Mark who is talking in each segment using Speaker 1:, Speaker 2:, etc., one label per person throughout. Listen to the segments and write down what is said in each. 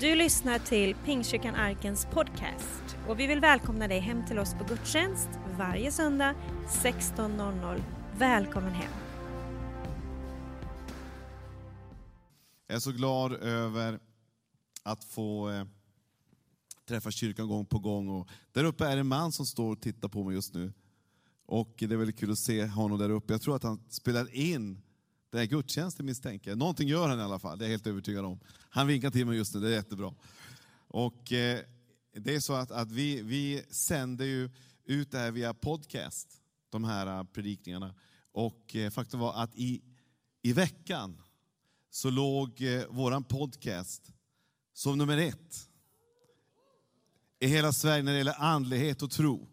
Speaker 1: Du lyssnar till Pingstkyrkan Arkens podcast och vi vill välkomna dig hem till oss på gudstjänst varje söndag 16.00. Välkommen hem!
Speaker 2: Jag är så glad över att få eh, träffa kyrkan gång på gång. Och där uppe är en man som står och tittar på mig just nu. Och det är väldigt kul att se honom där uppe. Jag tror att han spelar in den här gudstjänsten misstänker jag. Någonting gör han i alla fall, det är jag helt övertygad om. Han vinkar till mig just nu, det är jättebra. Och eh, det är så att, att vi, vi sänder ju ut det här via podcast, de här eh, predikningarna. Och eh, faktum var att i, i veckan så låg eh, våran podcast som nummer ett i hela Sverige när det gäller andlighet och tro.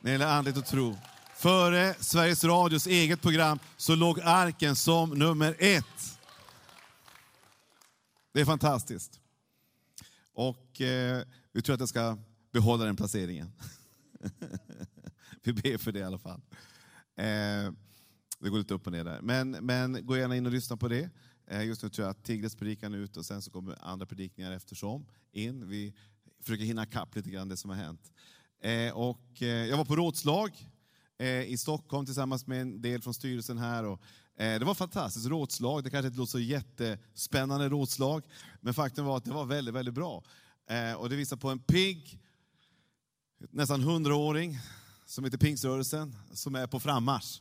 Speaker 2: När det gäller andlighet och tro. Före Sveriges Radios eget program så låg Arken som nummer ett. Det är fantastiskt. Och eh, vi tror att jag ska behålla den placeringen. vi ber för det i alla fall. Eh, det går lite upp och ner där. Men, men gå gärna in och lyssna på det. Eh, just nu tror jag att Tigres predikan är ute och sen så kommer andra predikningar eftersom in. Vi försöker hinna kapp lite grann det som har hänt. Eh, och, eh, jag var på rådslag Eh, i Stockholm tillsammans med en del från styrelsen här. Och, eh, det var fantastiskt rådslag. Det kanske inte låter så jättespännande rådslag, men faktum var att det var väldigt, väldigt bra. Eh, och det visar på en pigg, nästan hundraåring, som heter Pingströrelsen, som är på frammarsch.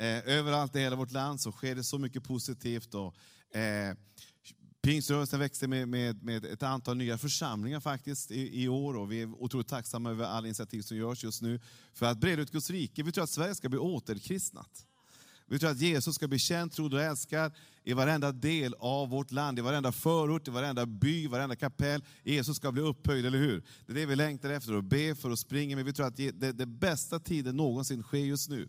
Speaker 2: Eh, överallt i hela vårt land så sker det så mycket positivt. Och, eh, Pingströrelsen växte med, med, med, ett antal nya församlingar faktiskt i, i, år och vi är otroligt tacksamma över alla initiativ som görs just nu för att breda ut Guds rike. Vi tror att Sverige ska bli återkristnat. Vi tror att Jesus ska bli känd, trodd och älskad i varenda del av vårt land, i varenda förort, i varenda by, i varenda kapell. Jesus ska bli upphöjd, eller hur? Det är det vi längtar efter och ber för och springer, med. vi tror att det, det bästa tiden någonsin sker just nu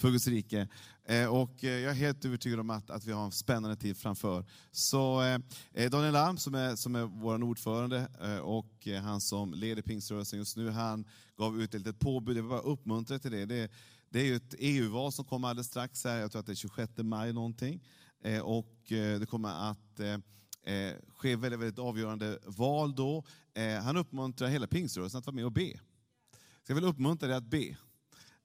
Speaker 2: för Guds rike. Eh, och eh, jag är helt övertygad om att, att vi har en spännande tid framför. Så eh, eh Daniel Alm som är, som är vår ordförande och han som leder pingströrelsen just nu, han gav ut ett litet påbud. Jag vill bara uppmuntra till det. Det, det är ju ett EU-val som kommer alldeles strax här, jag tror att det är 26 maj någonting. Och det kommer att ske väldigt, väldigt avgörande val då. Han uppmuntrar hela pingströrelsen att vara med och be. Så jag vill uppmuntra dig att be.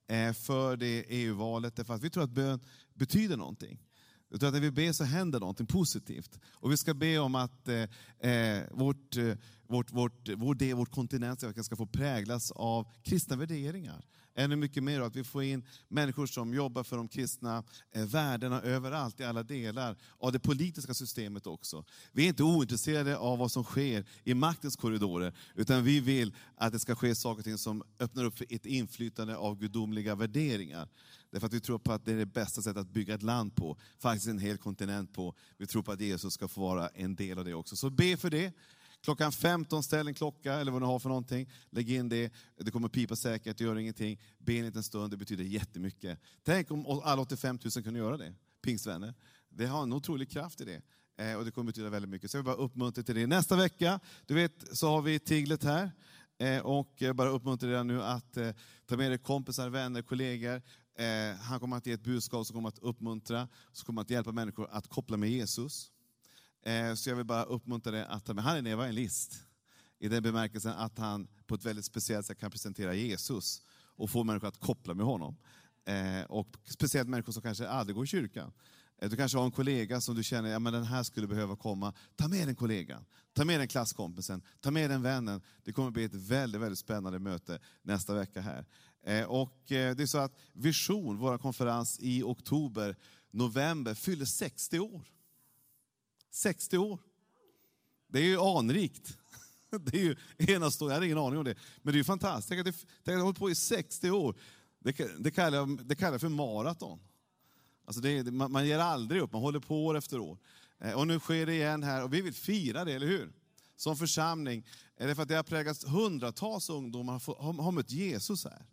Speaker 2: Eh, för det EU-valet, därför att vi tror att bön betyder någonting. Jag tror att när vi ber så händer någonting positivt. Och vi ska be om att eh, eh vårt, eh, vårt, vårt, vår, del, vårt kontinent ska få präglas av kristna värderingar. Ännu mycket mer att vi får in människor som jobbar för de kristna eh, värdena överallt, i alla delar av det politiska systemet också. Vi är inte ointresserade av vad som sker i maktens korridorer, utan vi vill att det ska ske saker och ting som öppnar upp för ett inflytande av gudomliga värderingar. Därför att vi tror på att det är det bästa sättet att bygga ett land på, faktiskt en hel kontinent på. Vi tror på att Jesus ska få vara en del av det också. Så be för det. Klockan 15, ställ en klocka eller vad ni har för någonting. Lägg in det, det kommer pipa säkert, gör ingenting. Be en liten stund, det betyder jättemycket. Tänk om alla 85 000 kunde göra det, pingstvänner. Det har en otrolig kraft i det. Eh, och det kommer betyda väldigt mycket. Så jag vill bara uppmuntra till det. Nästa vecka, du vet, så har vi Tiglet här. Eh, och jag bara uppmuntra er nu att eh, ta med er kompisar, vänner, kollegor. Han kommer att ge ett budskap som kommer att uppmuntra, som kommer att hjälpa människor att koppla med Jesus. Eh, så jag vill bara uppmuntra dig att ta med. han är en evangelist. I den bemärkelsen att han på ett väldigt speciellt sätt kan presentera Jesus och få människor att koppla med honom. Eh, och speciellt människor som kanske aldrig går i kyrkan. Eh, du kanske har en kollega som du känner, ja den här skulle behöva komma. Ta med den kollegan, ta med den klasskompisen, ta med den vännen. Det kommer bli ett väldigt, väldigt spännande möte nästa vecka här. Och det är så att Vision, vår konferens i oktober, november, fyller 60 år. 60 år. Det är ju anrikt. Det är ju enastående, jag hade ingen aning om det. Men det är ju fantastiskt. Tänk att det har hållit på i 60 år. Det, det, kallar, jag, det kallar jag för maraton. Alltså det, man, man ger aldrig upp, man håller på år efter år. Eh, och nu sker det igen här och vi vill fira det, eller hur? Som församling. Är det för att det har präglats hundratals ungdomar har, har mött Jesus här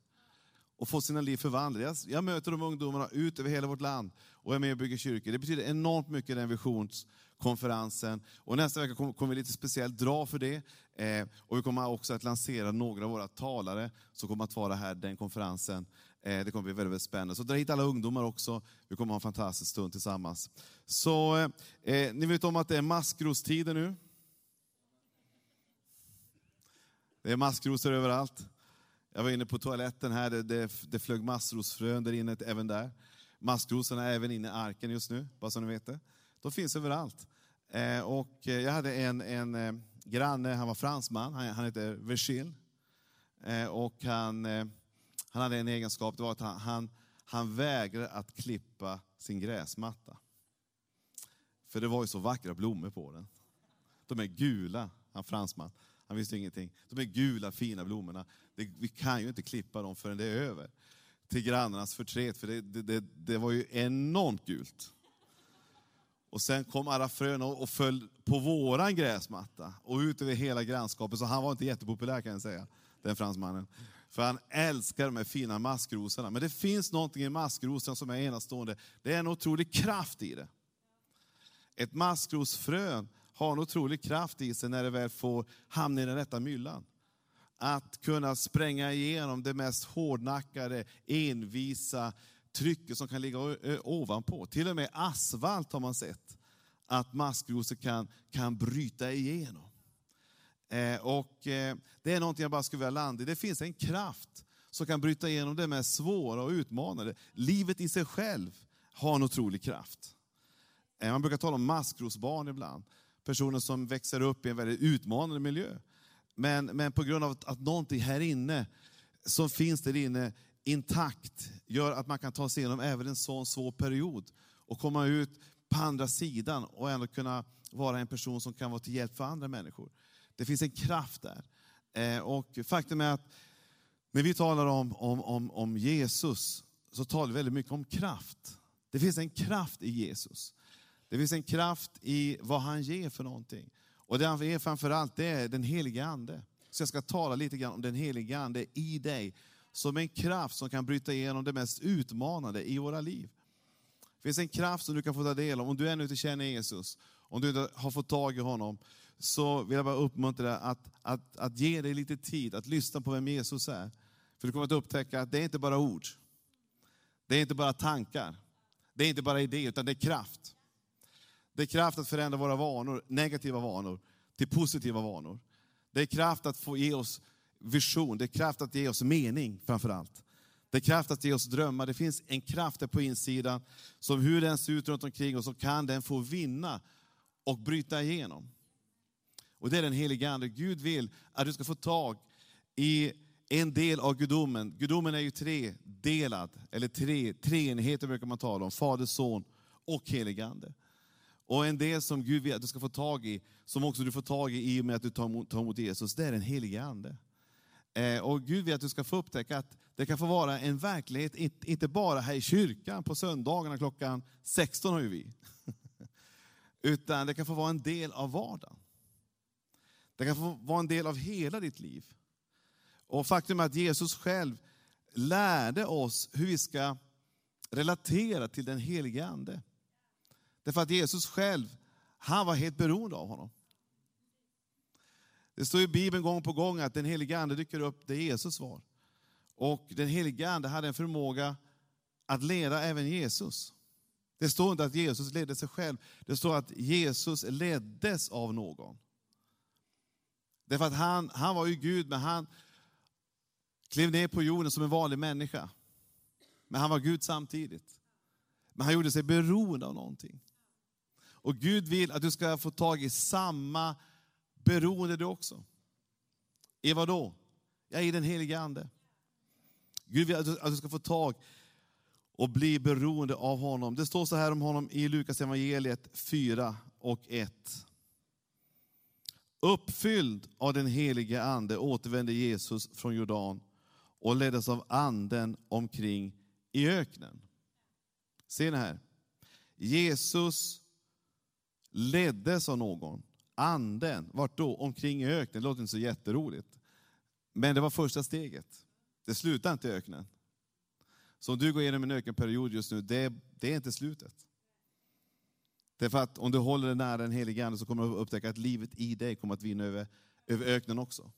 Speaker 2: och fått sina liv förvandlade. Jag, jag möter de ungdomarna ut över hela vårt land och är med och bygger kyrkor. Det betyder enormt mycket den visions konferensen. Och nästa vecka kommer, vi lite speciellt dra för det. Eh, och vi kommer också att lansera några av våra talare som kommer att vara här den konferensen. Eh, det kommer bli väldigt, väldigt spännande. Så dra hit alla ungdomar också. Vi kommer ha en fantastisk stund tillsammans. Så eh, eh ni vet om att det är maskrostider nu. Det är maskrosor överallt. Jag var inne på toaletten här, det, det, det flög maskrosfrön där inne, även där. Maskrosorna är även inne i arken just nu, bara så ni vet det. De finns överallt. Eh, och eh, jag hade en, en eh, granne, han var fransman, han, han hette Vergil. Och han, han hade en egenskap, det var att han, han, han vägrade att klippa sin gräsmatta. För det var ju så vackra blommor på den. De är gula, han fransman. Han visste ingenting. De är gula, fina blommorna. Det, vi kan ju inte klippa dem förrän det är över. Till grannarnas förtret, för det, det, det var ju enormt gult. Och sen kom alla frön och föll på våran gräsmatta och ut över hela grannskapet. Så han var inte jättepopulär kan jag säga, den fransmannen. För han älskar de här fina maskrosorna. Men det finns någonting i maskrosorna som är enastående. Det är en otrolig kraft i det. Ett maskrosfrön har en otrolig kraft i sig när det väl får hamna i den rätta myllan. Att kunna spränga igenom det mest hårdnackade, envisa trycket som kan ligga ovanpå. Till och med asfalt har man sett att maskrosor kan, kan bryta igenom. Eh, och eh, Det är någonting jag bara skulle vilja landa i. Det finns en kraft som kan bryta igenom det mest svåra och utmanande. Livet i sig själv har en otrolig kraft. Eh, man brukar tala om maskrosbarn ibland personer som växer upp i en väldigt utmanande miljö. Men, men på grund av att, att någonting här inne, som finns där inne, intakt, gör att man kan ta sig igenom även en sån svår period och komma ut på andra sidan och ändå kunna vara en person som kan vara till hjälp för andra människor. Det finns en kraft där. Eh, och faktum är att när vi talar om, om, om, om Jesus så talar vi väldigt mycket om kraft. Det finns en kraft i Jesus. Det finns en kraft i vad han ger för någonting. Och det han ger framförallt det är den helige Ande. Så jag ska tala lite grann om den helige Ande i dig. Som en kraft som kan bryta igenom det mest utmanande i våra liv. Det finns en kraft som du kan få ta del av. Om du ännu inte känner Jesus, om du inte har fått tag i honom, så vill jag bara uppmuntra dig att, att, att ge dig lite tid, att lyssna på vem Jesus är. För du kommer att upptäcka att det är inte bara ord. Det är inte bara tankar. Det är inte bara idéer, utan det är kraft. Det är kraft att förändra våra vanor, negativa vanor, till positiva vanor. Det är kraft att få ge oss vision, det är kraft att ge oss mening framför allt. Det är kraft att ge oss drömmar. Det finns en kraft där på insidan, som hur den ser ut runt omkring oss, så kan den få vinna och bryta igenom. Och det är den heliga Ande. Gud vill att du ska få tag i en del av gudomen. Gudomen är ju tredelad, eller tre, treenheter brukar man tala om. Fader, son och helig Ande. Och en del som Gud vill att du ska få tag i, som också du får tag i i och med att du tar emot, tar emot Jesus, det är den helige Ande. Eh, och Gud vill att du ska få upptäcka att det kan få vara en verklighet, inte bara här i kyrkan på söndagarna klockan 16 har ju vi. Utan det kan få vara en del av vardagen. Det kan få vara en del av hela ditt liv. Och faktum är att Jesus själv lärde oss hur vi ska relatera till den helige Ande. Därför att Jesus själv, han var helt beroende av honom. Det står i Bibeln gång på gång att den helige Ande dyker upp där Jesus var. Och den helige Ande hade en förmåga att leda även Jesus. Det står inte att Jesus ledde sig själv, det står att Jesus leddes av någon. Därför att han, han var ju Gud, men han klev ner på jorden som en vanlig människa. Men han var Gud samtidigt. Men han gjorde sig beroende av någonting. Och Gud vill att du ska få tag i samma beroende du också. I vad då? Ja, i den heliga Ande. Gud vill att du ska få tag och bli beroende av honom. Det står så här om honom i Lukas evangeliet 4 och 1. Uppfylld av den helige Ande återvände Jesus från Jordan och leddes av anden omkring i öknen. Ser ni här? Jesus leddes av någon. Anden, vart då? Omkring i öknen. Det låter inte så jätteroligt. Men det var första steget. Det slutar inte i öknen. Så om du går igenom en ökenperiod just nu, det, det är inte slutet. Därför att om du håller dig nära den helige Ande så kommer du upptäcka att livet i dig kommer att vinna över, över öknen också.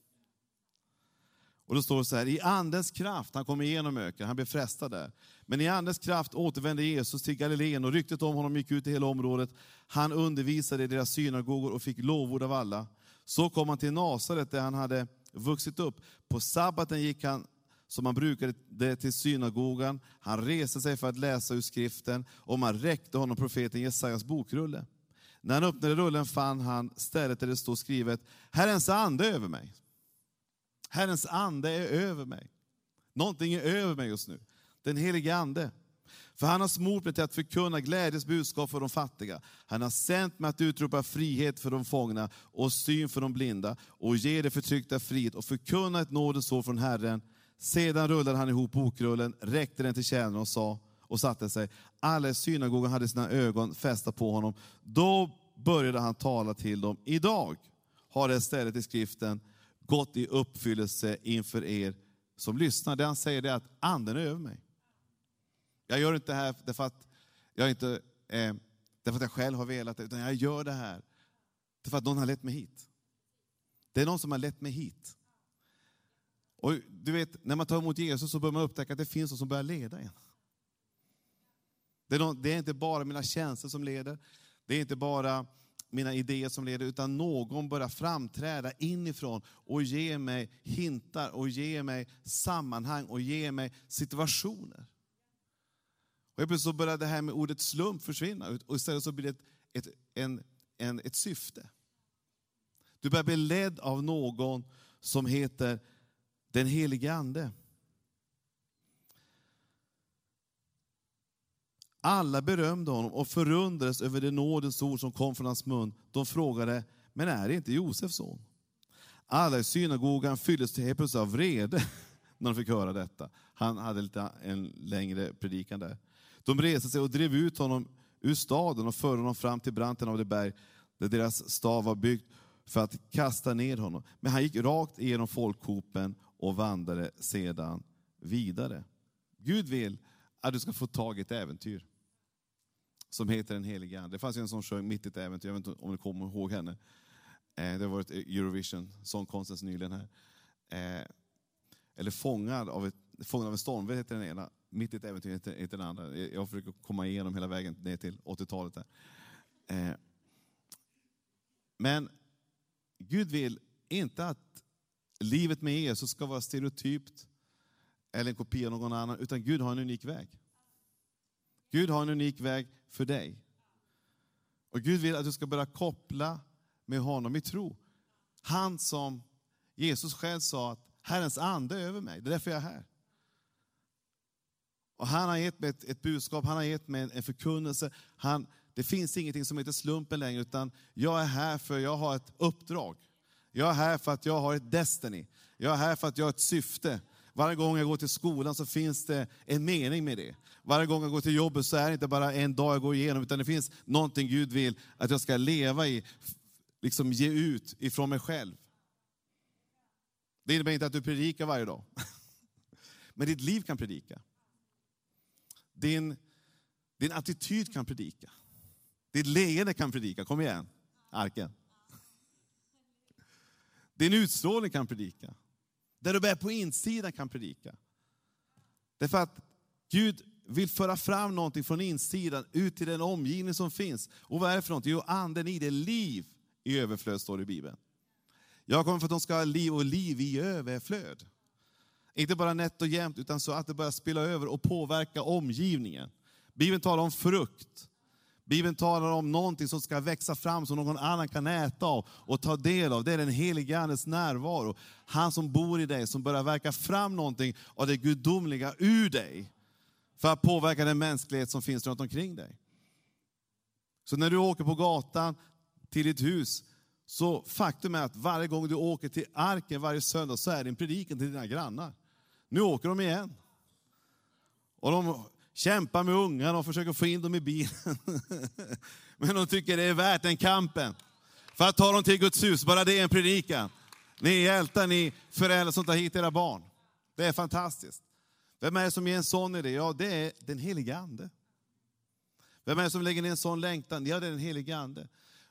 Speaker 2: Och då står det så här, i andens kraft, han kom igenom öknen, han blev frestad där. Men i andens kraft återvände Jesus till Galileen och ryktet om honom gick ut i hela området. Han undervisade i deras synagogor och fick lovord av alla. Så kom han till Nasaret där han hade vuxit upp. På sabbaten gick han som han brukade det till synagogan. Han reste sig för att läsa ur skriften och man räckte honom profeten Jesajas bokrulle. När han öppnade rullen fann han stället där det stod skrivet, Herrens ande över mig. Herrens ande är över mig. Någonting är över mig just nu. Den helige ande. För han har smort mig till att förkunna glädjes budskap för de fattiga. Han har sänt mig att utropa frihet för de fångna och syn för de blinda och ge det förtryckta frihet och förkunna ett nådens år från Herren. Sedan rullade han ihop bokrullen, räckte den till tjänaren och sa och satte sig. Alla i synagogan hade sina ögon fästa på honom. Då började han tala till dem. Idag har det stället i skriften gått i uppfyllelse inför er som lyssnar. Det han säger är att anden är över mig. Jag gör inte det här därför att jag, inte, eh, därför att jag själv har velat det, utan jag gör det här därför att någon har lett mig hit. Det är någon som har lett mig hit. Och du vet, när man tar emot Jesus så börjar man upptäcka att det finns någon som börjar leda en. Det är, någon, det är inte bara mina känslor som leder, det är inte bara mina idéer som leder, utan någon börjar framträda inifrån och ge mig hintar och ge mig sammanhang och ge mig situationer. Och plötsligt så börjar det här med ordet slump försvinna och istället så blir det ett, ett, en, en, ett syfte. Du börjar bli ledd av någon som heter den helige Ande. Alla berömde honom och förundrades över det nådens ord som kom från hans mun. De frågade, men är det inte Josefs son? Alla i synagogan fylldes helt plötsligt av vrede när de fick höra detta. Han hade lite en längre predikan där. De reste sig och drev ut honom ur staden och förde honom fram till branten av det berg där deras stav var byggt för att kasta ner honom. Men han gick rakt igenom folkhopen och vandrade sedan vidare. Gud vill att du ska få tag i ett äventyr som heter Den helige Ande. Det fanns en som sjöng mitt i ett äventyr, jag vet inte om ni kommer ihåg henne. Eh, det har varit Eurovision, sångkonstens nyligen här. Eh, eller Fångad av, ett, Fångad av en stormvind heter den ena, Mitt i ett äventyr heter, heter den andra. Jag försöker komma igenom hela vägen ner till 80-talet. där. Eh, men Gud vill inte att livet med Jesus ska vara stereotypt eller en kopia av någon annan, utan Gud har en unik väg. Gud har en unik väg för dig. Och Gud vill att du ska börja koppla med honom i tro. Han som Jesus själv sa att Herrens ande är över mig, det är därför jag är här. Och han har gett mig ett, ett budskap, han har gett mig en, en förkunnelse. Han, det finns ingenting som heter slumpen längre, utan jag är här för jag har ett uppdrag. Jag är här för att jag har ett destiny. Jag är här för att jag har ett syfte. Varje gång jag går till skolan så finns det en mening med det. Varje gång jag går till jobbet så är det inte bara en dag jag går igenom, utan det finns någonting Gud vill att jag ska leva i, liksom ge ut ifrån mig själv. Det innebär inte att du predikar varje dag. Men ditt liv kan predika. Din, din attityd kan predika. Ditt leende kan predika. Kom igen, arken. Din utstrålning kan predika. Där du bär på insidan kan predika. Därför att Gud vill föra fram någonting från insidan ut till den omgivning som finns. Och vad är det för någonting? Jo, anden i det, liv i överflöd står det i Bibeln. Jag kommer för att de ska ha liv och liv i överflöd. Inte bara nätt och jämnt, utan så att det börjar spilla över och påverka omgivningen. Bibeln talar om frukt. Bibeln talar om någonting som ska växa fram som någon annan kan äta av och ta del av. Det är den helige Andes närvaro. Han som bor i dig, som börjar verka fram någonting av det gudomliga ur dig. För att påverka den mänsklighet som finns runt omkring dig. Så när du åker på gatan till ditt hus, så faktum är att varje gång du åker till arken varje söndag så är det en predikan till dina grannar. Nu åker de igen. Och de kämpar med ungarna och försöker få in dem i bilen. Men de tycker det är värt den kampen. För att ta dem till Guds hus, bara det är en predikan. Ni är hjältar, ni föräldrar som tar hit era barn. Det är fantastiskt. Vem är det som ger en sån idé? Ja, det är den helige Ande. Vem är det som lägger ner en sån längtan? Ja, det är den helige Ande.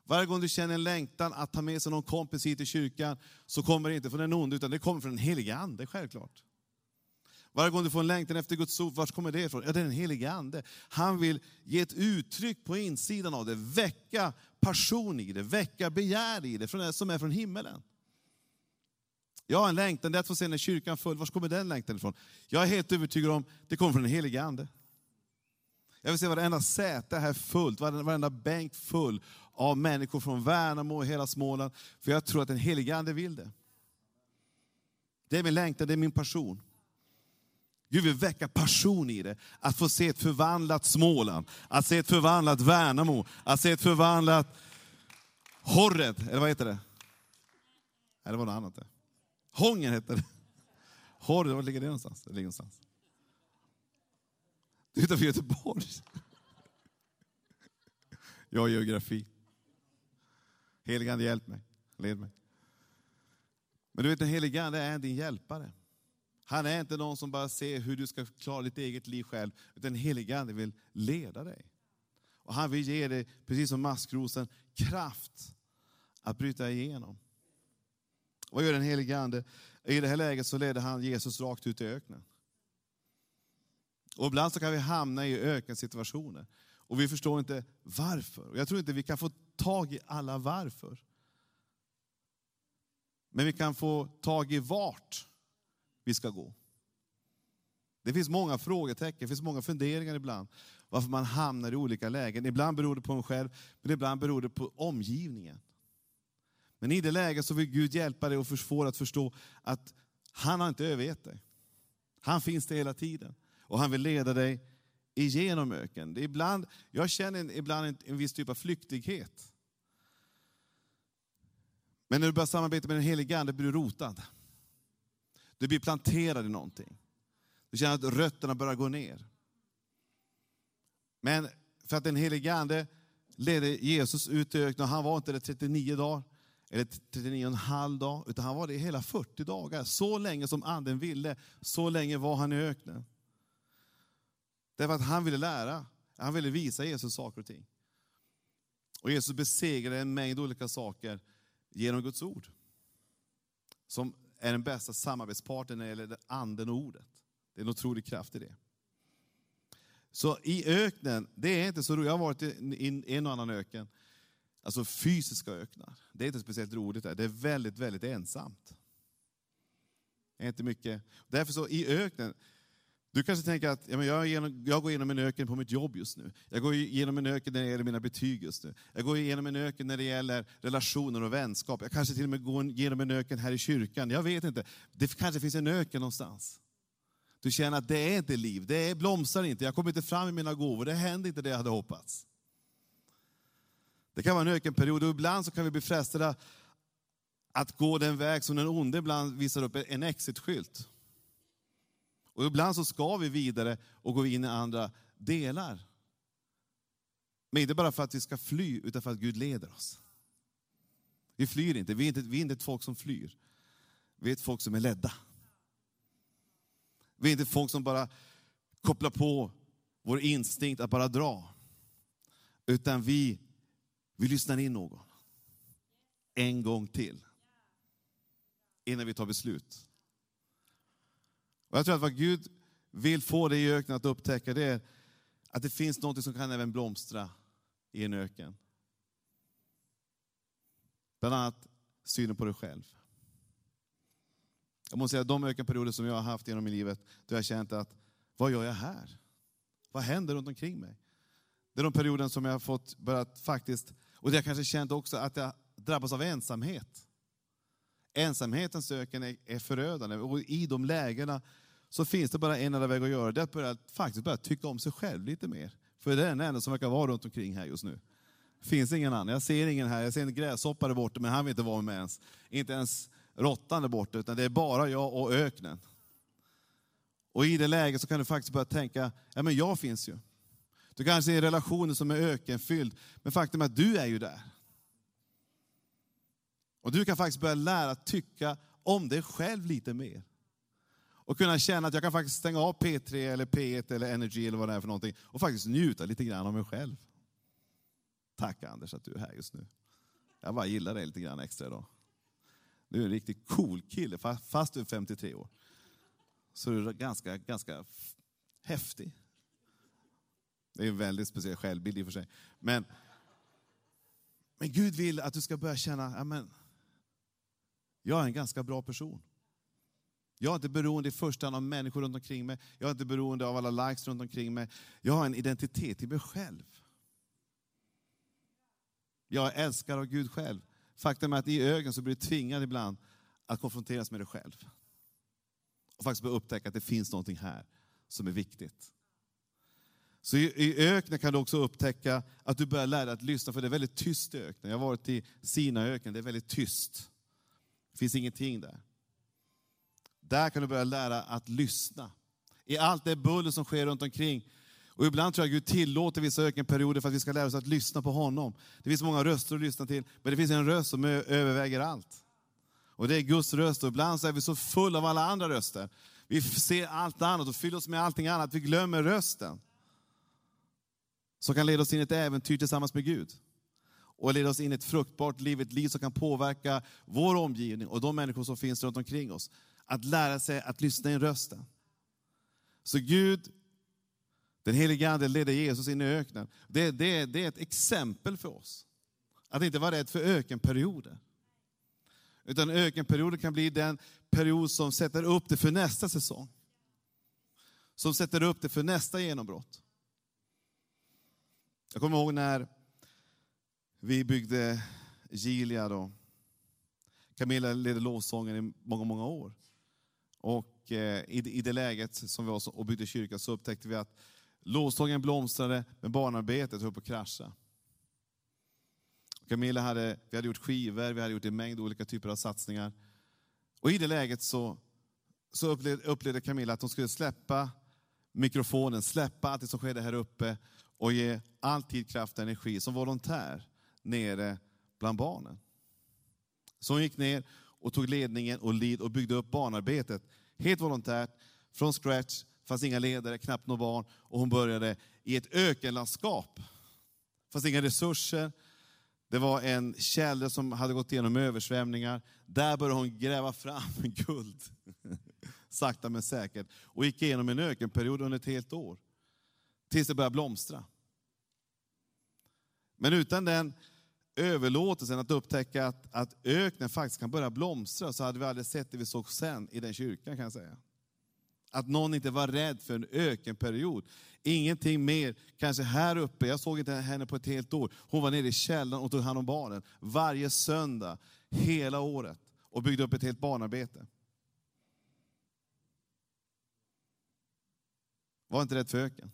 Speaker 2: Varje gång du känner en längtan att ta med sig någon kompis hit till kyrkan, så kommer det inte från den onde, utan det kommer från den helige Ande, självklart. Varje gång du får en längtan efter Guds ord, var kommer det ifrån? Ja, det är den helige Ande. Han vill ge ett uttryck på insidan av det, väcka passion i det, väcka begär i det, från det som är från himmelen. Jag har en längtan, det är att få se när kyrkan full. Var kommer den längtan ifrån? Jag är helt övertygad om det kommer från den helige Ande. Jag vill se varenda säte här fullt, varenda bänk full av människor från Värnamo och hela Småland. För jag tror att den helige Ande vill det. Det är min längtan, det är min passion. Gud vill väcka passion i det. Att få se ett förvandlat Småland, att se ett förvandlat Värnamo, att se ett förvandlat Horred, eller vad heter det? Eller det var något annat. där. Hången heter det. Horred, var ligger det någonstans? Det ligger någonstans. Utanför Göteborg. Jag har geografi. Heligande, hjälp mig. Led mig. Men du vet, den helige Ande är din hjälpare. Han är inte någon som bara ser hur du ska klara ditt eget liv själv, utan den helige Ande vill leda dig. Och han vill ge dig, precis som maskrosen, kraft att bryta igenom. Vad gör den helige Ande? I det här läget så leder han Jesus rakt ut i öknen. Och ibland så kan vi hamna i ökensituationer. Och vi förstår inte varför. Och jag tror inte vi kan få tag i alla varför. Men vi kan få tag i vart vi ska gå. Det finns många frågetecken, det finns många funderingar ibland. Varför man hamnar i olika lägen. Ibland beror det på en själv, men ibland beror det på omgivningen. Men i det läget så vill Gud hjälpa dig och få att förstå att han har inte övergett dig. Han finns där hela tiden. Och han vill leda dig igenom öken. Det är ibland, jag känner ibland en, en viss typ av flyktighet. Men när du börjar samarbeta med den helige Ande blir du rotad. Du blir planterad i någonting. Du känner att rötterna börjar gå ner. Men för att den helige Ande ledde Jesus ut i öknen, han var inte där 39 dagar, eller 39 och en halv dag, utan han var det i hela 40 dagar. Så länge som anden ville, så länge var han i öknen. Därför att han ville lära, han ville visa Jesus saker och ting. Och Jesus besegrade en mängd olika saker genom Guds ord. Som är den bästa samarbetspartnern när det gäller anden och ordet. Det är en otrolig kraft i det. Så i öknen, det är inte så roligt. Jag har varit i en och annan öken. Alltså fysiska öknar. Det är inte speciellt roligt där. Det är väldigt, väldigt ensamt. Det är inte mycket. Därför så i öknen, du kanske tänker att ja, men jag, genom, jag går igenom en öken på mitt jobb just nu. Jag går igenom en öken när det gäller mina betyg just nu. Jag går igenom en öken när det gäller relationer och vänskap. Jag kanske till och med går igenom en öken här i kyrkan. Jag vet inte. Det kanske finns en öken någonstans. Du känner att det är inte liv, det blomstrar inte, jag kommer inte fram i mina gåvor, det händer inte det jag hade hoppats. Det kan vara en ökenperiod och ibland så kan vi bli frestade att gå den väg som den onde ibland visar upp en exitskylt. Och ibland så ska vi vidare och gå in i andra delar. Men inte bara för att vi ska fly, utan för att Gud leder oss. Vi flyr inte, vi är inte, vi är inte ett folk som flyr. Vi är ett folk som är ledda. Vi är inte ett folk som bara kopplar på vår instinkt att bara dra. Utan vi, vi lyssnar in någon. En gång till. Innan vi tar beslut. Och jag tror att vad Gud vill få dig i öknen att upptäcka det är att det finns något som kan även blomstra i en öken. Bland annat synen på dig själv. Jag måste säga att de ökenperioder som jag har haft genom livet, då jag har känt att, vad gör jag här? Vad händer runt omkring mig? Det är de perioden som jag har fått börjat faktiskt, och det jag kanske känt också att jag drabbas av ensamhet. Ensamhetens öken är, är förödande och i de lägena så finns det bara en enda väg att göra det, är att börja, faktiskt börja tycka om sig själv lite mer. För det är den enda som verkar vara runt omkring här just nu. finns ingen annan. Jag ser ingen här, jag ser en gräshoppa där borta, men han vill inte vara med ens. Inte ens råttan där borta, utan det är bara jag och öknen. Och i det läget så kan du faktiskt börja tänka, ja men jag finns ju. Du kanske är i relationer som är ökenfylld, men faktum är att du är ju där. Och du kan faktiskt börja lära tycka om dig själv lite mer. Och kunna känna att jag kan faktiskt stänga av P3 eller P1 eller Energy eller vad det är för någonting och faktiskt njuta lite grann av mig själv. Tack Anders att du är här just nu. Jag bara gillar dig lite grann extra idag. Du är en riktigt cool kille fast du är 53 år. Så du är ganska, ganska häftig. Det är en väldigt speciell självbild i och för sig. Men, men Gud vill att du ska börja känna, amen, jag är en ganska bra person. Jag är inte beroende i första hand av människor runt omkring mig. Jag är inte beroende av alla likes runt omkring mig. Jag har en identitet i mig själv. Jag är älskad av Gud själv. Faktum är att i ögonen så blir du tvingad ibland att konfronteras med dig själv. Och faktiskt börja upptäcka att det finns någonting här som är viktigt. Så i, öknen kan du också upptäcka att du börjar lära dig att lyssna, för det är väldigt tyst i öknen. Jag har varit i Sinaöknen, det är väldigt tyst. Det finns ingenting där. Där kan du börja lära att lyssna. I allt det buller som sker runt omkring. Och ibland tror jag Gud tillåter vissa ökenperioder för att vi ska lära oss att lyssna på honom. Det finns många röster att lyssna till, men det finns en röst som överväger allt. Och det är Guds röst. Och ibland så är vi så fulla av alla andra röster. Vi ser allt annat och fyller oss med allting annat. Vi glömmer rösten. Som kan leda oss in i ett äventyr tillsammans med Gud. Och leda oss in i ett fruktbart liv, ett liv som kan påverka vår omgivning och de människor som finns runt omkring oss. Att lära sig att lyssna in rösten. Så Gud, den helige Ande leder Jesus in i öknen. Det, det, det är ett exempel för oss. Att inte vara rädd för ökenperioder. Utan ökenperioden kan bli den period som sätter upp det för nästa säsong. Som sätter upp det för nästa genombrott. Jag kommer ihåg när vi byggde Gilead och Camilla ledde lovsången i många, många år. Och eh, i det läget som vi var och byggde kyrka så upptäckte vi att lovsången blomstrade, men barnarbetet höll på att krascha. Camilla hade, vi hade gjort skivor, vi hade gjort en mängd olika typer av satsningar. Och i det läget så, så upplevde, upplevde Camilla att hon skulle släppa mikrofonen, släppa allt det som skedde här uppe och ge all tid, kraft och energi som volontär nere bland barnen. Så hon gick ner och tog ledningen och lid och byggde upp barnarbetet helt volontärt, från scratch, fanns inga ledare, knappt några barn. Och hon började i ett ökenlandskap. fanns inga resurser, det var en källare som hade gått igenom översvämningar. Där började hon gräva fram guld. Sakta men säkert. Och gick igenom en ökenperiod under ett helt år. Tills det började blomstra. Men utan den överlåtelsen att upptäcka att, att öknen faktiskt kan börja blomstra så hade vi aldrig sett det vi såg sen i den kyrkan kan jag säga. Att någon inte var rädd för en ökenperiod. Ingenting mer, kanske här uppe, jag såg inte henne på ett helt år. Hon var nere i källaren och tog hand om barnen. Varje söndag, hela året. Och byggde upp ett helt barnarbete. Var inte rädd för öken.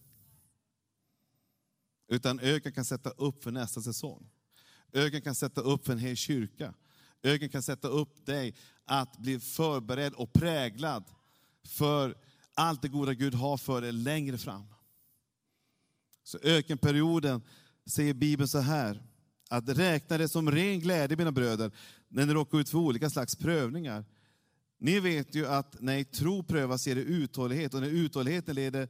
Speaker 2: Utan öken kan sätta upp för nästa säsong. Öken kan sätta upp för en hel kyrka. Öken kan sätta upp dig att bli förberedd och präglad för allt det goda Gud har för dig längre fram. Så ökenperioden säger Bibeln så här, att räkna det som ren glädje mina bröder, när ni råkar ut för olika slags prövningar. Ni vet ju att när tro prövas ger det uthållighet och när uthålligheten leder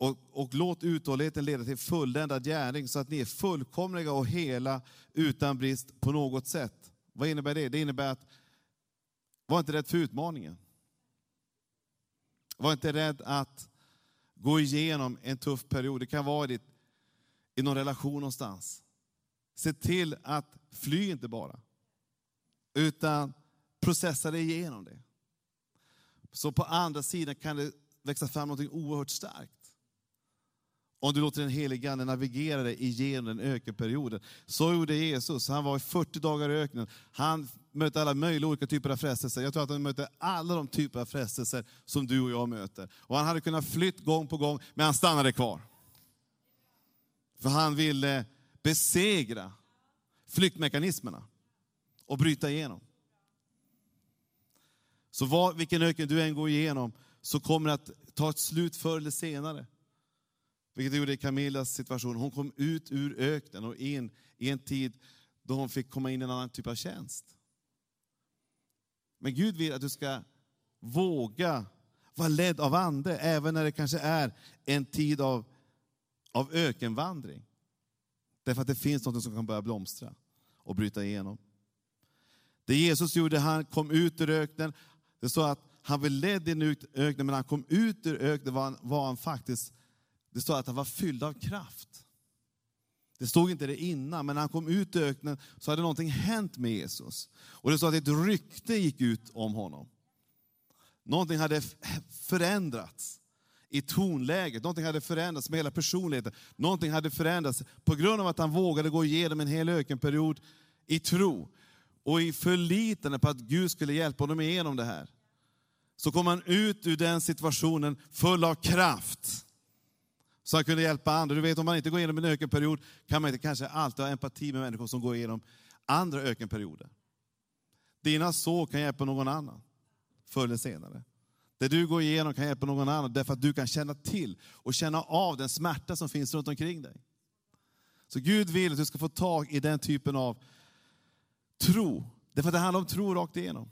Speaker 2: och, och låt uthålligheten leda till fulländad gärning så att ni är fullkomliga och hela utan brist på något sätt. Vad innebär det? Det innebär att var inte rädd för utmaningen. Var inte rädd att gå igenom en tuff period. Det kan vara i, ditt, i någon relation någonstans. Se till att fly inte bara, utan processa dig igenom det. Så på andra sidan kan det växa fram något oerhört starkt. Om du låter den helige Ande navigera dig igenom den ökenperioden. Så gjorde Jesus. Han var i 40 dagar i öknen. Han mötte alla möjliga olika typer av frestelser. Jag tror att han mötte alla de typer av frestelser som du och jag möter. Och han hade kunnat flytt gång på gång, men han stannade kvar. För han ville besegra flyktmekanismerna och bryta igenom. Så var, vilken öken du än går igenom så kommer det att ta ett slut förr eller senare. Vilket gjorde i Camillas situation. Hon kom ut ur öknen och in i en tid då hon fick komma in i en annan typ av tjänst. Men Gud vill att du ska våga vara ledd av ande, även när det kanske är en tid av, av ökenvandring. Därför att det finns något som kan börja blomstra och bryta igenom. Det Jesus gjorde, han kom ut ur öknen. Det står att han var ledd in i öknen, men när han kom ut ur öknen var han, var han faktiskt det står att han var fylld av kraft. Det stod inte det innan, men när han kom ut i öknen så hade någonting hänt med Jesus. Och det står att ett rykte gick ut om honom. Någonting hade förändrats i tonläget, någonting hade förändrats med hela personligheten. Någonting hade förändrats på grund av att han vågade gå igenom en hel ökenperiod i tro och i förlitande på att Gud skulle hjälpa honom igenom det här. Så kom han ut ur den situationen full av kraft. Så han kunde hjälpa andra. Du vet, om man inte går igenom en ökenperiod kan man inte kanske alltid ha empati med människor som går igenom andra ökenperioder. Dina sår kan hjälpa någon annan, förr eller senare. Det du går igenom kan hjälpa någon annan, därför att du kan känna till och känna av den smärta som finns runt omkring dig. Så Gud vill att du ska få tag i den typen av tro. Därför att det handlar om tro rakt igenom.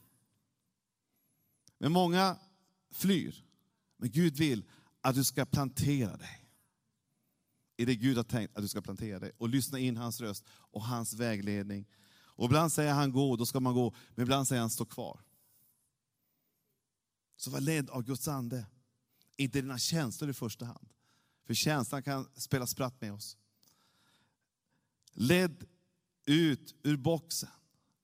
Speaker 2: Men många flyr. Men Gud vill att du ska plantera dig i det Gud har tänkt att du ska plantera dig och lyssna in hans röst och hans vägledning. Och ibland säger han gå, då ska man gå, men ibland säger han stå kvar. Så var ledd av Guds ande, inte dina känslor i första hand. För känslan kan spela spratt med oss. Ledd ut ur boxen.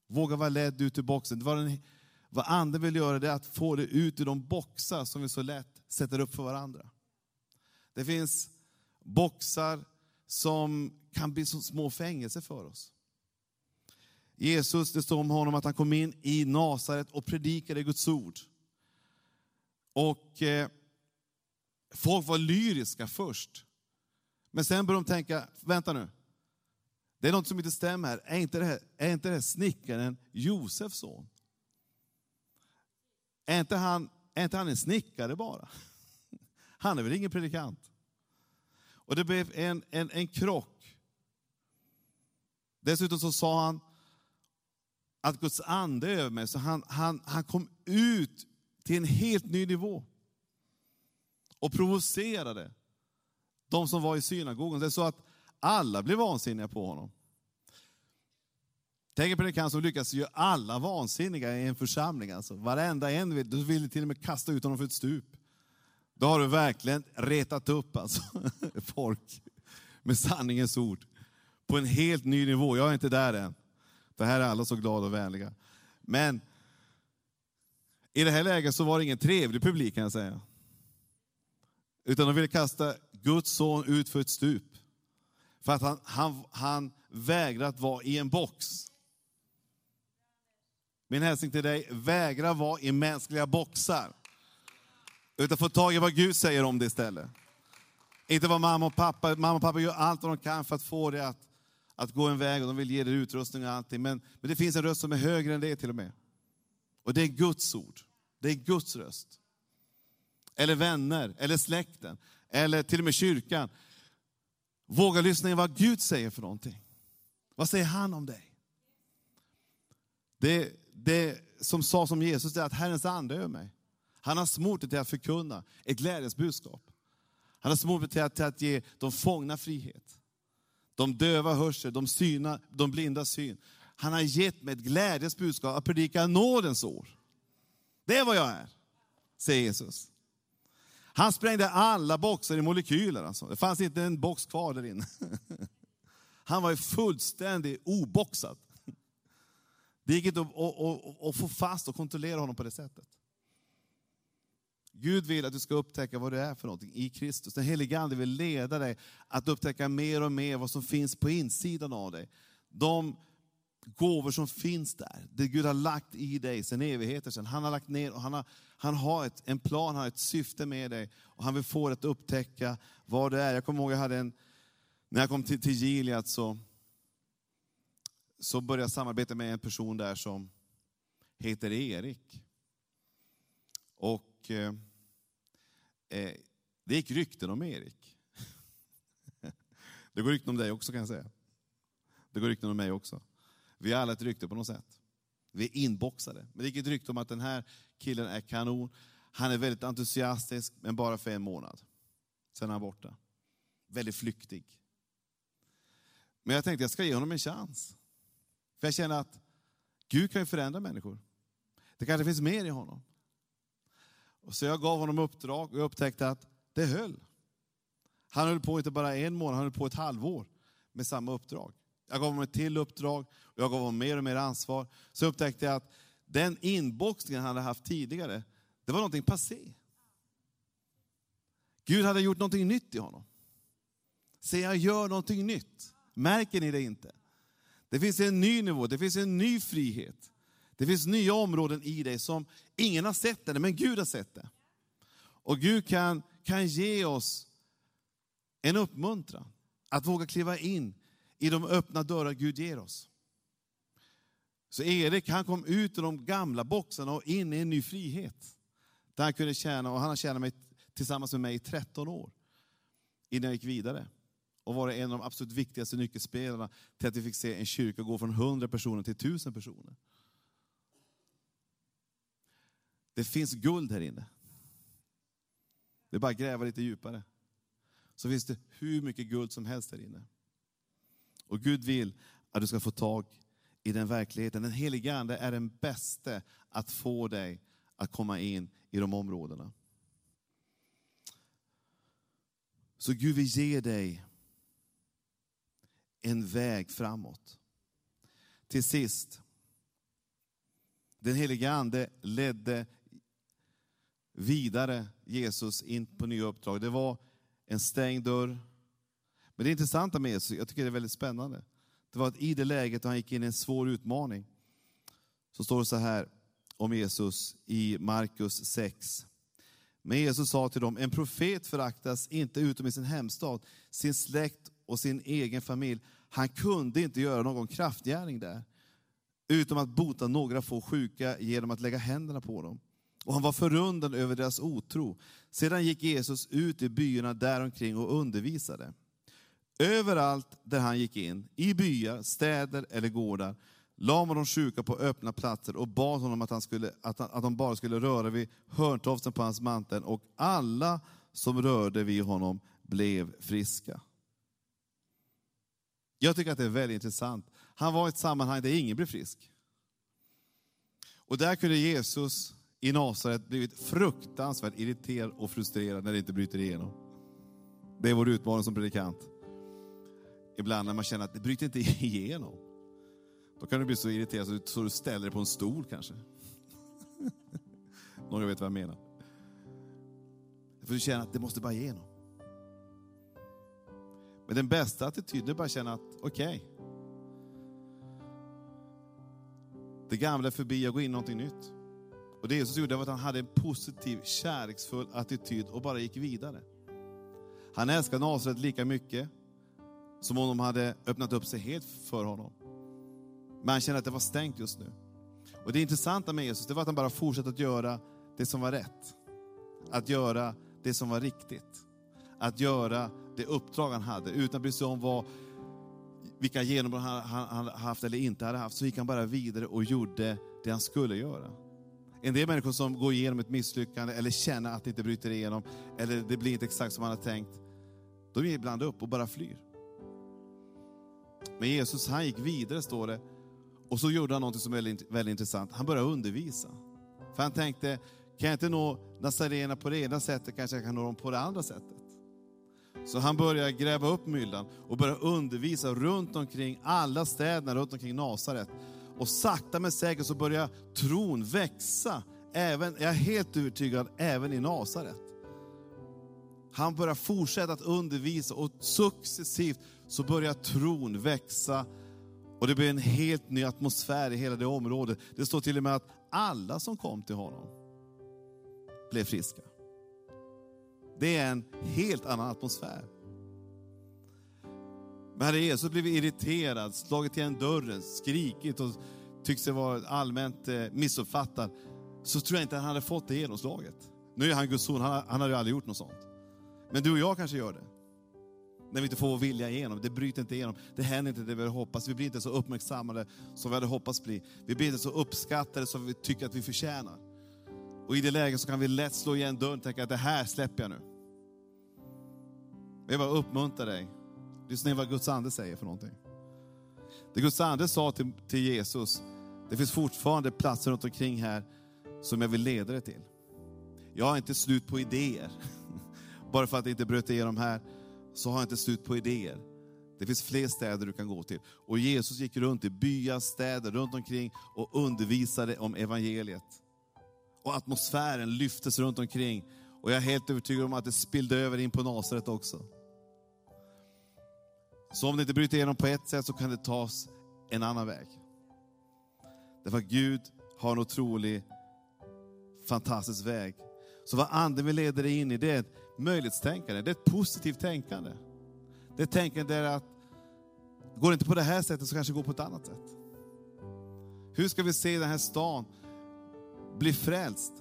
Speaker 2: Våga vara ledd ut ur boxen. Det var en, vad anden vill göra det är att få det ut ur de boxar som vi så lätt sätter upp för varandra. Det finns boxar som kan bli som små fängelser för oss. Jesus, det står om honom att han kom in i Nasaret och predikade Guds ord. Och eh, folk var lyriska först. Men sen började de tänka, vänta nu, det är något som inte stämmer här. Är inte det här, är inte det här snickaren Josefs son? Är inte, han, är inte han en snickare bara? Han är väl ingen predikant? Och det blev en, en, en krock. Dessutom så sa han att Guds ande är över mig, så han, han, han kom ut till en helt ny nivå. Och provocerade de som var i synagogan. Det är så att alla blev vansinniga på honom. Tänk på predikant som lyckas göra alla vansinniga i en församling. Alltså. Varenda en vill, du vill till och med kasta ut honom för ett stup. Då har du verkligen retat upp alltså, folk med sanningens ord. På en helt ny nivå. Jag är inte där än. Det här är alla så glada och vänliga. Men i det här läget så var det ingen trevlig publik kan jag säga. Utan de ville kasta Guds son ut för ett stup. För att han, han, han vägrade att vara i en box. Min hälsning till dig, vägra vara i mänskliga boxar. Utan få tag i vad Gud säger om det istället. Inte vad mamma och pappa, mamma och pappa gör allt vad de kan för att få det att, att gå en väg och de vill ge dig utrustning och allting. Men, men det finns en röst som är högre än det till och med. Och det är Guds ord. Det är Guds röst. Eller vänner, eller släkten, eller till och med kyrkan. Våga lyssna in vad Gud säger för någonting. Vad säger han om dig? Det, det som sa om Jesus är att Herrens ande är över mig. Han har smort det till att förkunna ett glädjens budskap. Han har smort det till att, till att ge de fångna frihet. De döva hörsel, de, syna, de blinda syn. Han har gett mig ett glädjens budskap, att predika nådens år. Det är vad jag är, säger Jesus. Han sprängde alla boxar i molekyler. Alltså. Det fanns inte en box kvar där inne. Han var fullständigt oboxad. Det gick inte att, att, att, att få fast och kontrollera honom på det sättet. Gud vill att du ska upptäcka vad du är för någonting i Kristus. Den helige Ande vill leda dig att upptäcka mer och mer vad som finns på insidan av dig. De gåvor som finns där, det Gud har lagt i dig sedan evigheter sedan. Han har lagt ner och han har, han har ett, en plan, han har ett syfte med dig. Och han vill få dig att upptäcka vad du är. Jag kommer ihåg jag hade en, när jag kom till, till Gilead så, så började jag samarbeta med en person där som heter Erik. Och och eh, eh, det gick rykten om Erik. det går rykten om dig också kan jag säga. Det går rykten om mig också. Vi har alla ett rykte på något sätt. Vi är inboxade. Men det gick ett rykte om att den här killen är kanon. Han är väldigt entusiastisk, men bara för en månad. Sen är han borta. Väldigt flyktig. Men jag tänkte jag ska ge honom en chans. För jag känner att Gud kan ju förändra människor. Det kanske finns mer i honom. Och så jag gav honom uppdrag och jag upptäckte att det höll. Han höll på inte bara en månad, han höll på ett halvår med samma uppdrag. Jag gav honom ett till uppdrag och jag gav honom mer och mer ansvar. Så upptäckte jag att den inboxningen han hade haft tidigare, Det var någonting passé. Gud hade gjort någonting nytt i honom. Se, jag gör någonting nytt. Märker ni det inte? Det finns en ny nivå, det finns en ny frihet. Det finns nya områden i dig som ingen har sett ännu, men Gud har sett det. Och Gud kan, kan ge oss en uppmuntran att våga kliva in i de öppna dörrar Gud ger oss. Så Erik han kom ut ur de gamla boxarna och in i en ny frihet. Där han kunde tjäna, och han har tjänat mig, tillsammans med mig i 13 år. Innan jag gick vidare. Och var en av de absolut viktigaste nyckelspelarna till att vi fick se en kyrka gå från 100 personer till 1000 personer. Det finns guld här inne. Det är bara att gräva lite djupare. Så finns det hur mycket guld som helst här inne. Och Gud vill att du ska få tag i den verkligheten. Den helige Ande är den bästa att få dig att komma in i de områdena. Så Gud vill ge dig en väg framåt. Till sist, den helige Ande ledde vidare Jesus in på nya uppdrag. Det var en stängd dörr. Men det intressanta med Jesus, jag tycker det är väldigt spännande, det var att i det läget då han gick in i en svår utmaning, så står det så här om Jesus i Markus 6. Men Jesus sa till dem, en profet föraktas inte utom i sin hemstad, sin släkt och sin egen familj. Han kunde inte göra någon kraftgärning där, utom att bota några få sjuka genom att lägga händerna på dem. Och han var förundrad över deras otro. Sedan gick Jesus ut i byarna däromkring och undervisade. Överallt där han gick in, i byar, städer eller gårdar, la man de sjuka på öppna platser och bad honom att, han skulle, att, han, att de bara skulle röra vid hörntofsen på hans mantel. Och alla som rörde vid honom blev friska. Jag tycker att det är väldigt intressant. Han var i ett sammanhang där ingen blev frisk. Och där kunde Jesus i Nasaret blivit fruktansvärt irriterad och frustrerad när det inte bryter igenom. Det är vår utmaning som predikant. Ibland när man känner att det bryter inte igenom. Då kan du bli så irriterad så du ställer dig på en stol kanske. Några vet vad jag menar. För du känner att det måste bara igenom. Men den bästa attityden är bara att känna att okej. Okay, det gamla är förbi, jag går in i någonting nytt. Och det Jesus gjorde var att han hade en positiv, kärleksfull attityd och bara gick vidare. Han älskade Nasaret lika mycket som om de hade öppnat upp sig helt för honom. Men han kände att det var stängt just nu. Och det intressanta med Jesus det var att han bara fortsatte att göra det som var rätt. Att göra det som var riktigt. Att göra det uppdrag han hade utan att bry sig om vad, vilka genombrott han, han, han haft eller inte hade haft. Så gick han bara vidare och gjorde det han skulle göra. En del människor som går igenom ett misslyckande eller känner att det inte bryter igenom, eller det blir inte exakt som man har tänkt, de ger ibland upp och bara flyr. Men Jesus han gick vidare står det, och så gjorde han något som är väldigt, väldigt intressant. Han började undervisa. För han tänkte, kan jag inte nå Nazarena på det ena sättet, kanske jag kan nå dem på det andra sättet. Så han började gräva upp myllan och började undervisa runt omkring alla städerna runt omkring Nasaret. Och sakta men säkert så börjar tron växa, även, jag är helt övertygad, även i Nasaret. Han börjar fortsätta att undervisa och successivt så börjar tron växa och det blir en helt ny atmosfär i hela det området. Det står till och med att alla som kom till honom blev friska. Det är en helt annan atmosfär. Men hade Jesus blivit irriterad, slagit igen dörren, skrikit och tyckt sig vara allmänt eh, missuppfattad, så tror jag inte han hade fått det genomslaget. Nu är han Guds son, han, han hade ju aldrig gjort något sånt. Men du och jag kanske gör det. När vi inte får vår vilja igenom, det bryter inte igenom, det händer inte det vi hoppats, vi blir inte så uppmärksammade som vi hade hoppats bli. Vi blir inte så uppskattade som vi tycker att vi förtjänar. Och i det läget så kan vi lätt slå igen dörren och tänka att det här släpper jag nu. Jag vill bara uppmuntra dig Lyssna in vad Guds ande säger för någonting. Det Guds ande sa till, till Jesus, det finns fortfarande platser runt omkring här som jag vill leda dig till. Jag har inte slut på idéer. Bara för att det inte bröt igenom här, så har jag inte slut på idéer. Det finns fler städer du kan gå till. Och Jesus gick runt i byar, städer runt omkring och undervisade om evangeliet. Och atmosfären lyftes runt omkring. Och jag är helt övertygad om att det spillde över in på Nasaret också. Så om det inte bryter igenom på ett sätt så kan det tas en annan väg. Därför att Gud har en otrolig, fantastisk väg. Så vad anden vill leda dig in i, det är ett möjlighetstänkande, det är ett positivt tänkande. Det är tänkande där att, går det inte på det här sättet så kanske det går på ett annat sätt. Hur ska vi se den här stan bli frälst?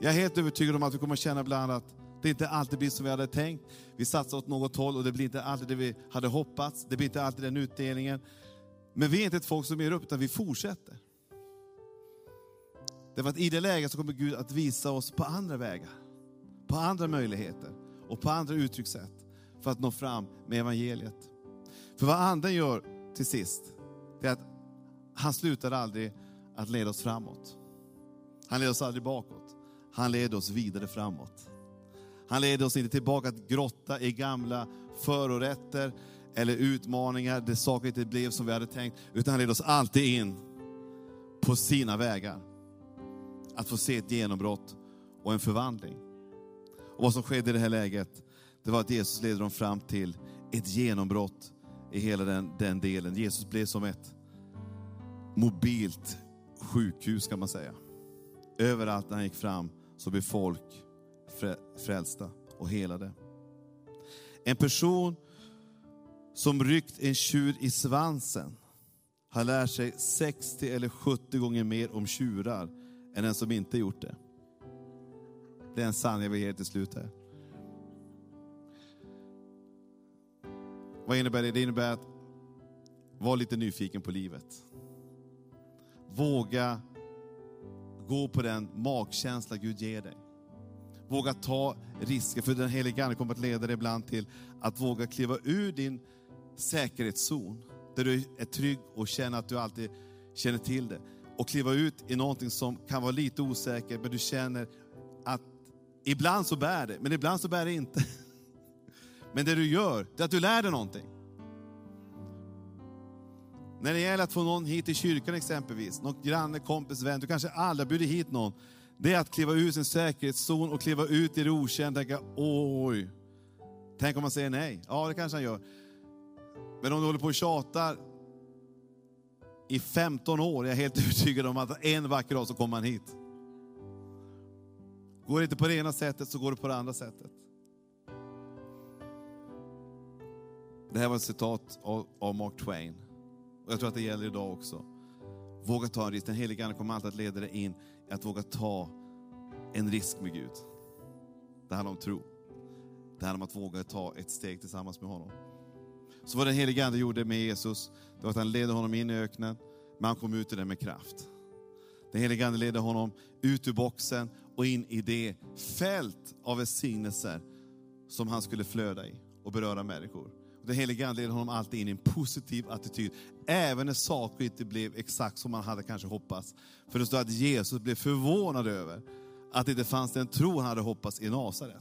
Speaker 2: Jag är helt övertygad om att vi kommer att känna ibland att det inte alltid blir som vi hade tänkt. Vi satsar åt något håll och det blir inte alltid det vi hade hoppats. Det blir inte alltid den utdelningen. Men vi är inte ett folk som ger upp, utan vi fortsätter. Därför att i det läget så kommer Gud att visa oss på andra vägar, på andra möjligheter och på andra uttryckssätt för att nå fram med evangeliet. För vad anden gör till sist, det är att han slutar aldrig att leda oss framåt. Han leder oss aldrig bakåt. Han leder oss vidare framåt. Han leder oss inte tillbaka att grotta i gamla förorätter eller utmaningar där saker inte blev som vi hade tänkt, utan han leder oss alltid in på sina vägar. Att få se ett genombrott och en förvandling. Och vad som skedde i det här läget, det var att Jesus ledde dem fram till ett genombrott i hela den, den delen. Jesus blev som ett mobilt sjukhus kan man säga. Överallt när han gick fram så blev folk frälsta och helade. En person som ryckt en tjur i svansen har lärt sig 60 eller 70 gånger mer om tjurar än den som inte gjort det. Det är en sanning jag vill ge till slut här. Vad innebär det? Det innebär att vara lite nyfiken på livet. Våga gå på den magkänsla Gud ger dig. Våga ta risker, för den helige Ande kommer att leda dig ibland till att våga kliva ur din säkerhetszon, där du är trygg och känner att du alltid känner till det. Och kliva ut i någonting som kan vara lite osäkert, men du känner att ibland så bär det, men ibland så bär det inte. Men det du gör, det är att du lär dig någonting. När det gäller att få någon hit till kyrkan exempelvis, någon granne, kompis, vän, du kanske aldrig har bjudit hit någon. Det är att kliva ur sin säkerhetszon och kliva ut i det okända och tänka, oj, tänk om man säger nej. Ja, det kanske han gör. Men om du håller på och tjatar i 15 år, jag är helt övertygad om att en vacker dag så kommer han hit. Går det inte på det ena sättet så går det på det andra sättet. Det här var ett citat av Mark Twain. Och jag tror att det gäller idag också. Våga ta en risk. Den helige Ande kommer alltid att leda dig in att våga ta en risk med Gud. Det handlar om tro. Det handlar om att våga ta ett steg tillsammans med honom. Så vad den helige Ande gjorde med Jesus, det var att han ledde honom in i öknen, men han kom ut ur den med kraft. Den helige Ande ledde honom ut ur boxen och in i det fält av välsignelser som han skulle flöda i och beröra människor. Den helige Ande leder honom alltid in i en positiv attityd, även när saker inte blev exakt som man hade kanske hoppats. För det står att Jesus blev förvånad över att det inte fanns den tro han hade hoppats i Nasaret.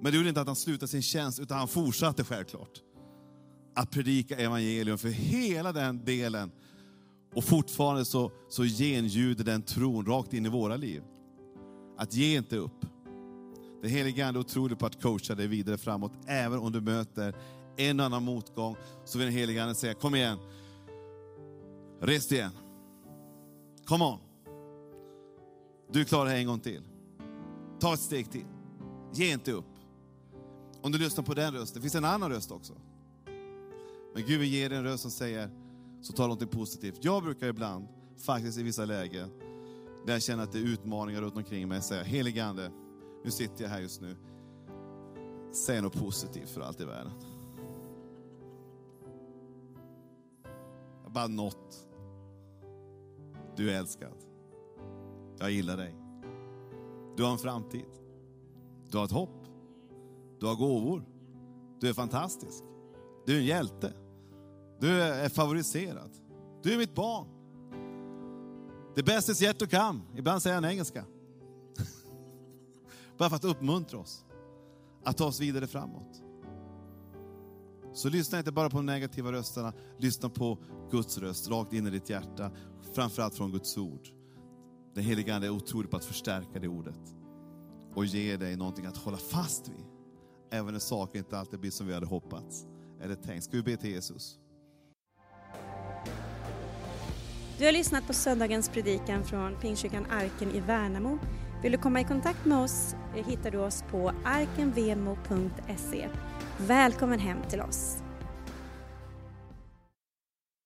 Speaker 2: Men det gjorde inte att han slutade sin tjänst, utan han fortsatte självklart att predika evangelium för hela den delen. Och fortfarande så, så genljuder den tron rakt in i våra liv. Att ge inte upp. Den helige Ande är otrolig på att coacha dig vidare framåt, även om du möter en och annan motgång, så vill den helige Ande säga, kom igen. Res dig igen. Come on. Du klarar det här en gång till. Ta ett steg till. Ge inte upp. Om du lyssnar på den rösten, det finns en annan röst också. Men Gud vill ge dig en röst som säger, så ta något positivt. Jag brukar ibland, faktiskt i vissa lägen, där jag känner att det är utmaningar runt omkring mig, säga, helige Ande, nu sitter jag här just nu. Säg något positivt för allt i världen. Bara något. Du är älskad. Jag gillar dig. Du har en framtid. Du har ett hopp. Du har gåvor. Du är fantastisk. Du är en hjälte. Du är favoriserad. Du är mitt barn. The best is yet to come. Ibland säger han engelska. Bara för att uppmuntra oss. Att ta oss vidare framåt. Så lyssna inte bara på de negativa rösterna, lyssna på Guds röst rakt in i ditt hjärta. Framförallt från Guds ord. Den helige Ande är otrolig på att förstärka det ordet och ge dig någonting att hålla fast vid. Även när saker inte alltid blir som vi hade hoppats eller tänkt. Ska vi be till Jesus?
Speaker 1: Du har lyssnat på söndagens predikan från Pingstkyrkan Arken i Värnamo. Vill du komma i kontakt med oss eh, hittar du oss på arkenvemo.se. Välkommen hem till oss!